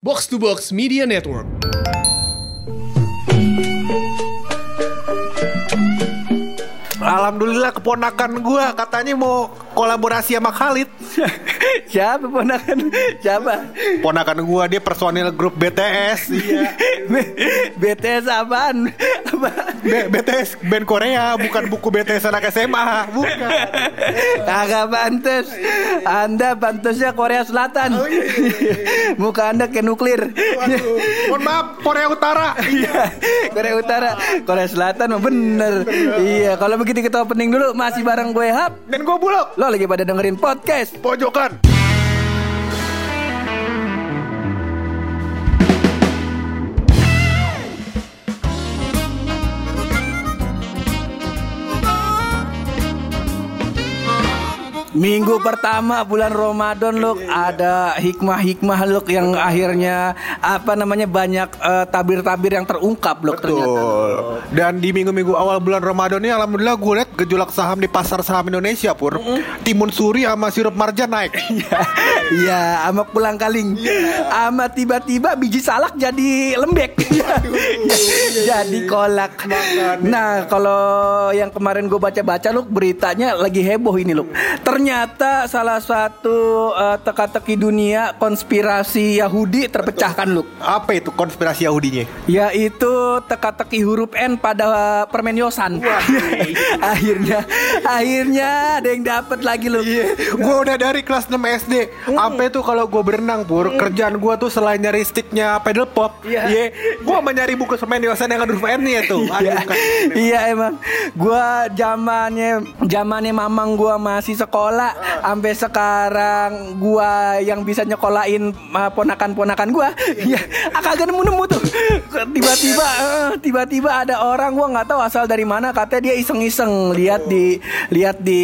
Box to Box Media Network. Alhamdulillah keponakan gua katanya mau kolaborasi sama Khalid. Siapa ponakan? Siapa? Ponakan gua dia personil grup BTS. Iya. BTS apaan? Apa? B- BTS band Korea bukan buku BTS anak SMA, bukan. Kagak pantas. Anda pantasnya Korea Selatan. Muka Anda kayak nuklir. Waduh, mohon maaf Korea Utara. Iya, Korea Utara, Korea Selatan mah bener. Iya, kalau begitu kita opening dulu masih bareng gue Hap. Dan gua bulog. Lo lagi pada dengerin podcast. Pojokan. Minggu pertama bulan Ramadan loh ada hikmah-hikmah loh yang akhirnya apa namanya banyak eh, tabir-tabir yang terungkap loh ternyata. Betul. Dan di minggu-minggu awal bulan Ramadan ini alhamdulillah gue liat gejolak saham di pasar saham Indonesia pur. Timun suri sama sirup marjan naik. Iya, sama pulang kaling. Sama tiba-tiba biji salak jadi lembek. jadi kolak. Nah, kalau yang kemarin gue baca-baca loh beritanya lagi heboh ini loh. Ternyata salah satu eh, teka-teki dunia konspirasi Yahudi terpecahkan loh. Apa itu konspirasi Yahudinya? Yaitu teka-teki huruf N pada permen Yosan. akhirnya, akhirnya ada yang dapat lagi loh. Gue udah dari kelas 6 SD Sampai tuh kalau gue berenang pur Kerjaan gue tuh selain nyari sticknya pedal pop Iya. Iya Gue mau nyari buku semen Yosan yang ada huruf N nya tuh Iya, kan. iya emang gua zamannya zamannya mamang gua masih sekolah sampai sekarang gua yang bisa nyekolahin uh, ponakan-ponakan gua ya kagak nemu-nemu tuh. Tiba-tiba eh, tiba-tiba ada orang gua nggak tahu asal dari mana katanya dia iseng-iseng lihat di lihat di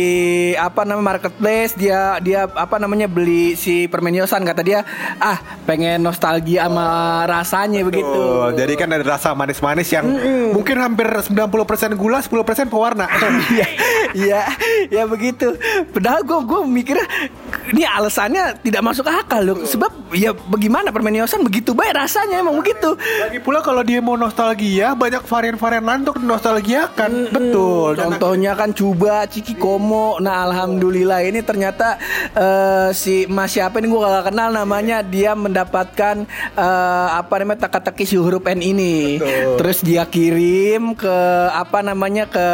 apa namanya marketplace dia dia apa namanya beli si permen Yosan kata dia ah pengen nostalgia sama rasanya begitu. Tuh, jadi kan ada rasa manis-manis yang mungkin hampir 90% gula, 10% pewarna. Iya, iya, ya begitu. Padahal gue gue mikirnya ini alasannya tidak masuk akal loh. Sebab ya bagaimana permen Yosan begitu baik rasanya emang begitu. Lagi pula kalau dia mau nostalgia, banyak varian-varian lain untuk nostalgiakan. Betul. Dan- Contohnya kan Cuba, Ciki Komo. Nah, alhamdulillah ini ternyata eh, si Mas siapa ini gue gak kenal namanya. Dia mendapatkan eh, apa namanya teka-teki si huruf N ini. Terus dia kirim ke apa namanya ke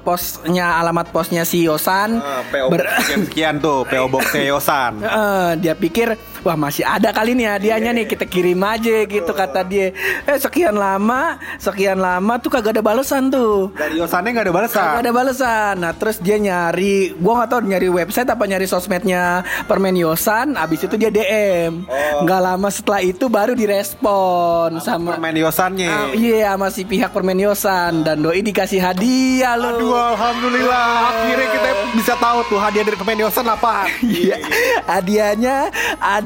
posnya alamat posnya si Yosan. Ah, PO Ber- sekian-sekian tuh, PO Box Yosan. Heeh, dia pikir wah masih ada kali nih hadiahnya nih kita kirim aja gitu kata dia. Eh sekian lama, sekian lama tuh kagak ada balasan tuh. Dari Yosannya nggak ada balasan. Kagak ada balasan. Nah, terus dia nyari, gua nggak tahu nyari website apa nyari sosmednya Permen Yosan, abis itu dia DM. Nggak lama setelah itu baru direspon sama Permen Yosannya. Ah, Iya, sama si pihak Permen Yosan dan doi dikasih hadiah loh. Aduh, alhamdulillah. Akhirnya kita bisa tahu tuh hadiah dari Permen Yosan apa. Iya. Hadiahnya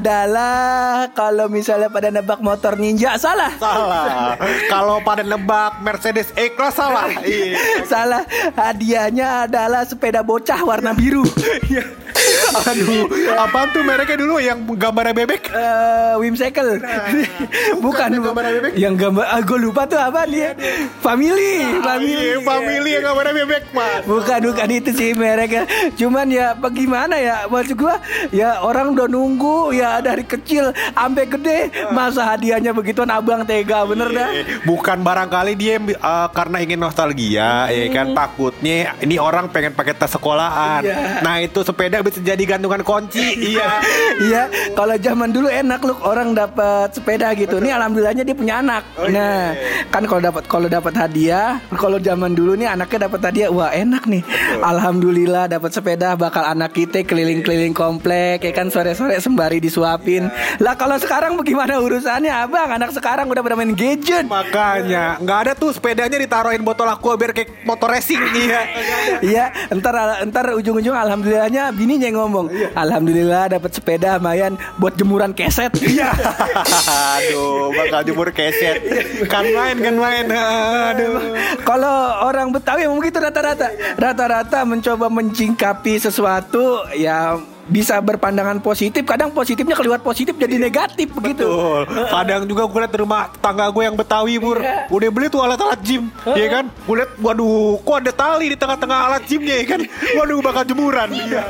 adalah kalau misalnya pada nebak motor ninja salah. Salah. Kalau pada nebak Mercedes E-Class salah. Iya. Salah. Hadiahnya adalah sepeda bocah warna biru. Iya. Aduh, apaan tuh mereknya dulu yang gambarnya bebek? Eh, Whimsical. Bukan yang gambar bebek. Yang gambar ah, gue lupa tuh apa dia. Family, family. Iya, family yang gambarnya bebek, Mas. Bukan bukan itu sih mereknya. Cuman ya bagaimana ya maksud gua ya orang udah nunggu ya dari kecil sampai gede masa hadiahnya begituan abang tega bener dah. Bukan barangkali dia uh, karena ingin nostalgia, ya kan takutnya ini orang pengen pakai tas sekolahan. Iya. Nah itu sepeda bisa jadi gantungan kunci. iya. Iya, kalau zaman dulu enak loh orang dapat sepeda gitu. Nih alhamdulillahnya dia punya anak. nah, kan kalau dapat kalau dapat hadiah, kalau zaman dulu nih anaknya dapat hadiah, wah enak nih. Alhamdulillah dapat sepeda bakal anak kita keliling-keliling komplek ya kan sore-sore sembari disuapin. Lah kalau sekarang bagaimana urusannya, Abang? Anak sekarang udah pada main gadget. Makanya nggak ada tuh sepedanya ditaruhin botol aqua biar kayak motor racing. Iya. Iya, entar entar ujung-ujung alhamdulillahnya bininya yang ngomong. Alhamdulillah dapat sepeda lumayan buat jemuran keset. Iya. Aduh, bakal jemur keset. Kan main, kan main. Aduh. Kalau orang Betawi emang begitu rata-rata. Rata-rata mencoba mencingkapi sesuatu ya bisa berpandangan positif, kadang positifnya keluar positif jadi negatif begitu. Betul. Kadang juga gue liat di rumah tangga gue yang Betawi pur, Iya. udah beli tuh alat-alat gym, ya kan? Gue liat, waduh, kok ada tali di tengah-tengah alat gymnya ya kan? Waduh, bakal jemuran. Iya.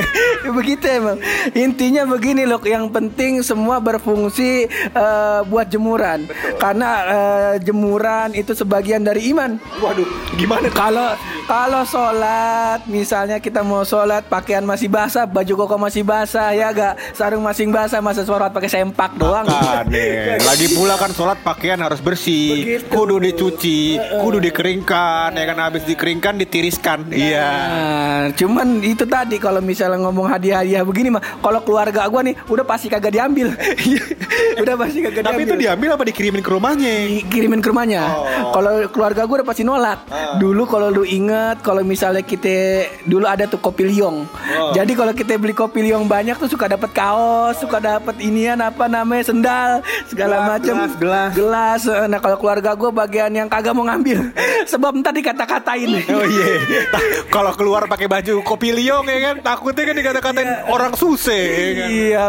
begitu emang. Intinya begini loh, yang penting semua berfungsi eh, buat jemuran. Karena eh, jemuran itu sebagian dari iman. Waduh, gimana? Kalau kalau sholat, misalnya kita mau sholat, pakaian masih basah, baju koko masih basah, ya gak, sarung masing basah, masa sholat pakai sempak doang. Makanya. Lagi pula kan sholat pakaian harus bersih, Begitu. kudu dicuci, kudu dikeringkan, ya kan habis dikeringkan ditiriskan. Iya. Nah, cuman itu tadi kalau misalnya ngomong hadiah-hadiah begini mah, kalau keluarga gua nih udah pasti kagak diambil. udah pasti kagak Tapi itu diambil. diambil apa dikirimin ke rumahnya? dikirimin ke rumahnya. Kalau keluarga gue udah pasti nolak. Dulu kalau lu inget, kalau misalnya kita dulu ada tuh kopi liong. Jadi kalau kita beli kopi liong banyak tuh suka dapat kaos, suka dapat inian apa namanya sendal, segala Gelas, macam. gelas, gelas. Gelas. Nah kalau keluarga gue bagian yang kagak mau ngambil, sebab ntar dikata-katain. Oh iya. Ta- Kalau keluar pakai baju kopi liong ya kan, takutnya kan dikata-katain orang suse ya kan. Iya,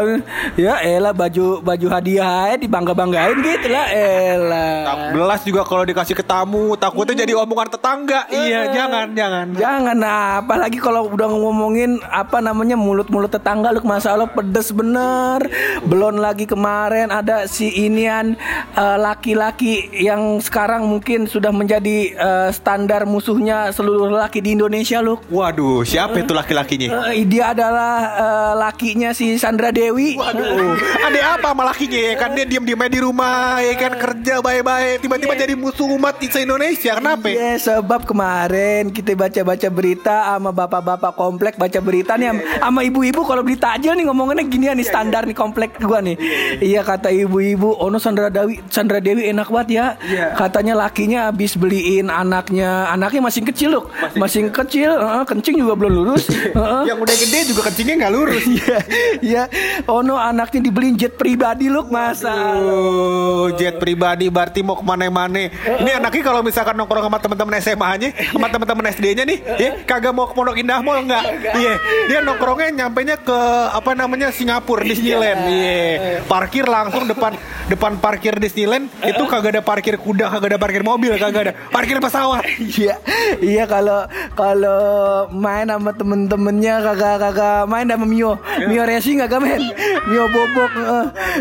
ya elah baju baju hadiah aja dibangga-banggain gitu lah elah. Tak belas juga kalau dikasih ke tamu, takutnya jadi omongan tetangga. Iya, jangan, jangan. Jangan nah, apalagi kalau udah ngomongin apa namanya mulut-mulut tetangga lu masa Allah pedes bener. Belum lagi kemarin ada si inian eh, laki-laki yang sekarang mungkin sudah menjadi eh, standar musuhnya seluruh laki di Indonesia lu. Waduh, siapa itu laki-lakinya? Eh, dia adalah eh, lakinya si Sandra Dewi. Waduh, ada apa sama lakinya ya kan dia diam-diam aja di rumah ya kan kerja baik-baik tiba-tiba jadi musuh umat di Indonesia kenapa? Iya sebab kemarin kita baca-baca berita sama bapak-bapak komplek baca berita nih sama- sama ibu-ibu kalau beli takjil nih ngomongannya ginian nih standar nih komplek gua nih. Iya kata ibu-ibu, Ono Sandra Dewi Sandra Dewi enak banget ya. Iya. Katanya lakinya habis beliin anaknya, anaknya masih kecil loh, masih, kecil, kencing juga belum lurus. Yang udah gede juga kencingnya nggak lurus. Iya, iya. Ono anaknya dibeliin jet pribadi loh masa. Oh, jet pribadi berarti mau ke mana-mana. Ini anaknya kalau misalkan nongkrong sama teman-teman SMA-nya, sama teman-teman SD-nya nih, ya kagak mau ke Pondok Indah Mall nggak? Iya, dia nongkrongnya nyampenya ke apa namanya Singapura Disneyland. Iya, parkir langsung depan depan parkir Disneyland. Itu kagak ada parkir kuda, kagak ada parkir mobil, kagak ada. Parkir pesawat. Iya, iya kalau kalau main sama temen-temennya kagak kagak main sama Mio, Mio racing kagak main, Mio bobok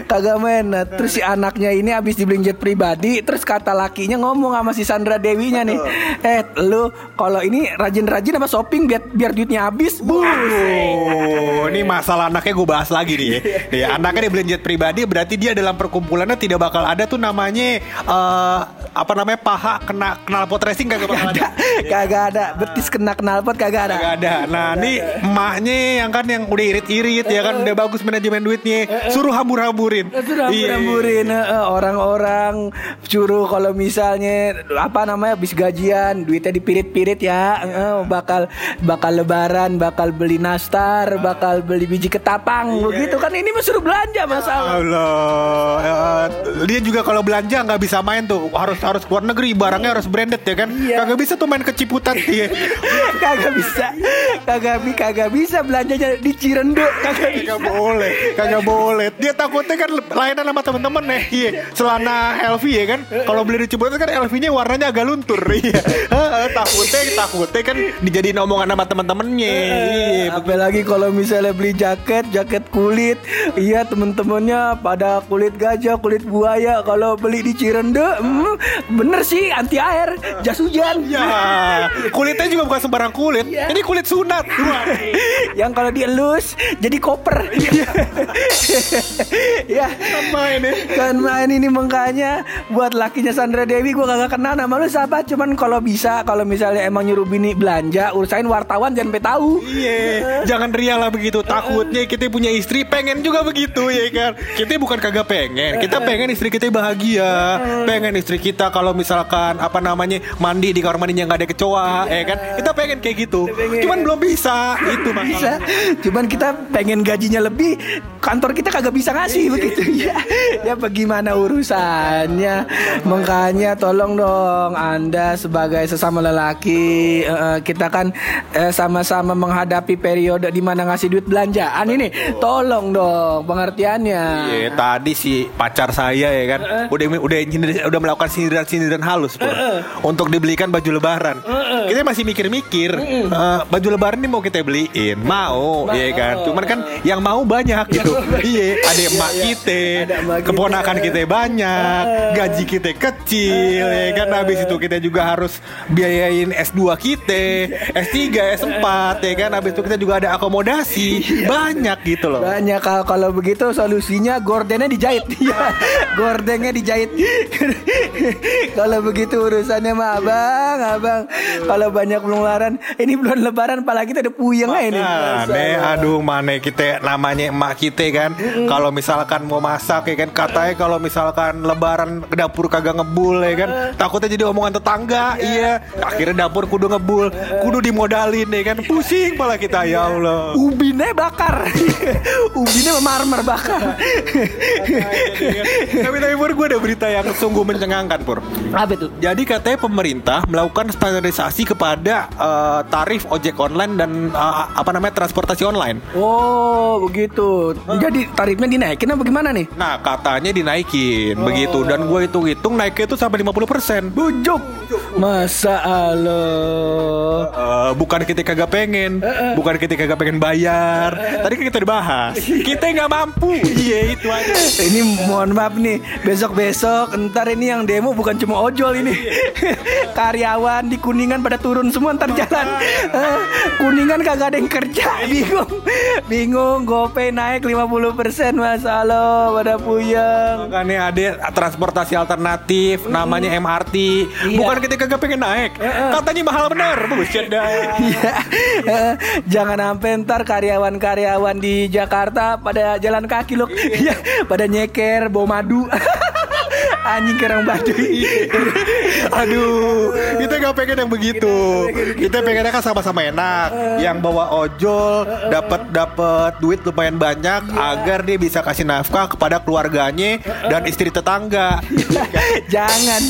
kagak main. Nah, terus si anaknya ini habis dibeliin jet pribadi, terus kata lakinya ngomong sama si Sandra Dewinya nih, eh lu kalau ini rajin-rajin apa shopping biar biar duitnya habis, bus. Oh, ini masalah anaknya gue bahas lagi nih ya. Ya, anaknya dibeliin jet pribadi berarti dia dalam perkumpulannya tidak bakal ada tuh namanya eh, apa namanya paha kena knalpot racing kagak bakal ada. kagak ada betis kena knalpot kagak ada. Kagak ada. Nah, ini emaknya yang kan yang udah irit-irit ya kan udah bagus manajemen duitnya. Suruh hambur-hamburin. Sudah Iya. hamburin orang-orang suruh kalau misalnya apa namanya habis gajian duitnya dipirit-pirit ya eh, bakal bakal lebaran bakal beli nastar bakal beli biji ketapang. Begitu kan ini mah suruh belanja masalah Allah, ya, dia juga kalau belanja nggak bisa main tuh. Harus harus keluar negeri barangnya harus branded ya kan? Iya. kagak bisa tuh main ke Ciputat dia kagak bisa. Kagak bi kagak bisa belanjanya di Cirendo kagak bisa. kagak boleh kagak boleh. Dia takutnya kan layanan sama temen-temen nih iya celana LV ya kan? Kalau beli di Ciputat kan LV-nya warnanya agak luntur iya. Heeh, takutnya takutnya kan dijadiin omongan sama temen-temennya. Iya Apalagi kalau misalnya beli jaket, jaket kulit, iya temen-temennya pada kulit gajah, kulit buaya. Kalau beli di Cirende, hmm, bener sih anti air, jas hujan. Ya, kulitnya juga bukan sembarang kulit. Iya. Ini kulit sunat. Yang kalau dielus jadi koper. ya. Kan main ya. Kan main ini makanya buat lakinya Sandra Dewi gue kagak kenal nama lu siapa cuman kalau bisa kalau misalnya emang nyuruh bini belanja urusain wartawan jangan sampai tahu Iya, jangan ria lah begitu. Takutnya kita punya istri pengen juga begitu ya kan. Kita bukan kagak pengen, kita pengen istri kita bahagia. Pengen istri kita kalau misalkan apa namanya mandi di kamar mandinya nggak ada kecoa, ya kan. Kita pengen kayak gitu. pengen. Cuman belum bisa. Itu bisa masalahnya. cuman kita pengen gajinya lebih kantor kita kagak bisa ngasih begitu ya. Ya bagaimana urusannya? Makanya tolong dong Anda sebagai sesama lelaki eh, kita kan eh, sama-sama menghadapi periode di mana ngasih duit belanjaan ini. Tolong dong pengertiannya. Iya, tadi si pacar saya ya kan udah udah nyindir- udah melakukan sindiran-sindiran halus Pur. untuk dibelikan baju lebaran. Kita masih mikir-mikir baju lebaran ini mau kita beliin, mau, ya kan. Cuman kan yang mau banyak gitu. Iya, ada emak kita, Ada emak kita. keponakan kita banyak, gaji kita kecil, ya kan. Habis itu kita juga harus biayain S2 kita, S3, S4, ya kan. Habis itu kita juga ada akomodasi, banyak gitu loh. Banyak kalau kalau begitu solusinya gordennya dijahit. Iya, gordennya dijahit. kalau begitu urusannya mah abang, abang. Kalau banyak pengeluaran, ini belum lebaran, apalagi kita ada puyeng aja ini. Aduh mana kita namanya emak kita kan. Kalau misalkan mau masak ya kan katanya kalau misalkan lebaran ke dapur kagak ngebul ya kan. Takutnya jadi omongan tetangga. Iya. Akhirnya dapur kudu ngebul, kudu dimodalin ya kan. Pusing pala kita ya Allah. Ubinnya bakar, ubinnya marmer bakar. tapi tapi Pur gue ada berita yang sungguh mencengangkan Pur. Apa itu? Jadi katanya pemerintah melakukan standarisasi kepada eh, tarif ojek online dan eh, apa namanya transportasi online. Oh begitu. Jadi tarifnya dinaikin apa gimana nih? Nah katanya dinaikin. Begitu. Dan gue hitung-hitung naiknya itu sampai 50% Bujuk. Masa Allah. Eh, bukan kita kagak pengen, bukan kita kagak pengen bayar. Tadi kan kita udah bahas, kita nggak mampu. Iya itu aja. Ini mohon maaf nih. Besok-besok Ntar ini yang demo bukan cuma ojol ini. Karyawan di Kuningan pada turun semua ntar jalan. Kuningan kagak ada yang kerja. Bingung. Bingung GoPay naik 50% Masa Allah pada puyeng Makanya ada transportasi alternatif, namanya MRT. Bukan kita kagak pengen naik, katanya mahal bener. Buset dah. Iya. Jangan sampai ntar karyawan-karyawan di Jakarta pada jalan kaki loh. Iya, pada nyeker bawa madu. Anjing kerang baduy. Aduh, kita nggak pengen yang begitu. Kita pengennya kan sama-sama enak. Yang bawa ojol dapat dapat duit lumayan banyak agar dia bisa kasih nafkah kepada keluarganya dan istri tetangga. jangan,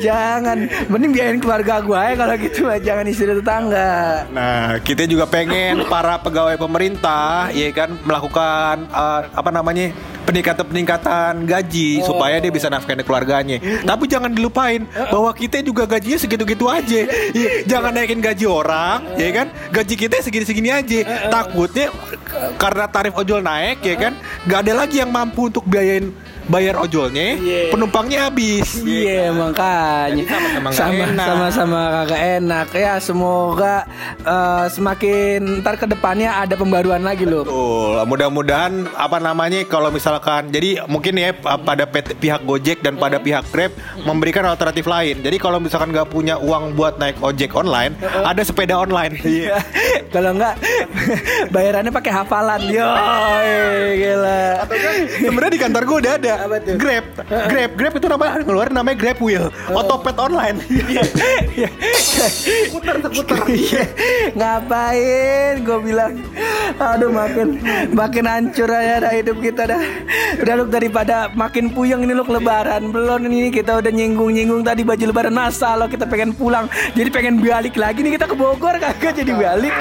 jangan. Mending biarin keluarga gue ya kalau gitu jangan istri tetangga. Nah, kita juga pengen para pegawai pemerintah, ya kan, melakukan eh, apa namanya peningkatan-peningkatan gaji supaya dia bisa nafkahin keluarganya. Tapi jangan dilupain bahwa kita juga gajinya segitu-gitu aja. Iya, jangan naikin gaji orang, ya kan? Gaji kita segini-segini aja. Takutnya karena tarif ojol naik, ya kan? Gak ada lagi yang mampu untuk biayain bayar ojolnya, Iya. penumpangnya habis. Iya makanya Jadi sama-sama nggak sama enak. sama-sama kagak enak ya semoga eh, semakin ntar ke depannya ada pembaruan lagi loh. Betul. Mudah-mudahan apa namanya kalau misalkan jadi mungkin ya pada pihak Gojek dan pada pihak Grab memberikan alternatif lain. Jadi kalau misalkan nggak punya uang buat naik ojek online, ada sepeda online. Iya. Kalau enggak bayarannya pakai hafalan. Yo, gila. Sebenarnya di kantor gue udah ada Apa tuh? Grab. Grab, Grab itu namanya ngeluarin namanya Grab Wheel, otopet online. Putar-putar. Iya. Ngapain gue bilang Aduh makin Makin hancur aja dah hidup kita dah Udah lu daripada makin puyeng ini lu lebaran Belum ini kita udah nyinggung-nyinggung tadi baju lebaran Masa lo kita pengen pulang Jadi pengen balik lagi nih kita ke Bogor kagak jadi balik.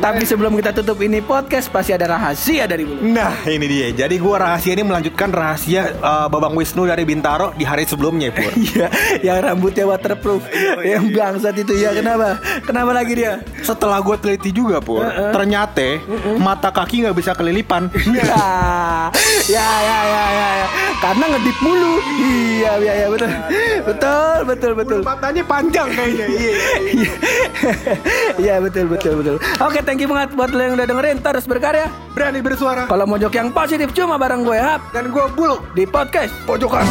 Tapi sebelum kita tutup ini podcast Pasti ada rahasia dari bulu Nah ini dia Jadi gue rahasia ini melanjutkan rahasia uh, Babang Wisnu dari Bintaro di hari sebelumnya Pur Iya, yang rambutnya waterproof, yang bangsat itu ya kenapa? Kenapa lagi dia? Setelah gue teliti juga Pur Ternyata mata kaki nggak bisa kelilipan Ya, ya, ya, ya, ya, ya. Karena ngedip mulu. Iya, iya, iya, betul, betul, betul, betul. Matanya panjang kayaknya Iya Iya, betul, betul, betul. Oke, thank you banget buat lo yang udah dengerin. Terus berkarya. Berani bersuara Kalau mau jok yang positif cuma bareng gue Hap Dan gue buluk di podcast pojokan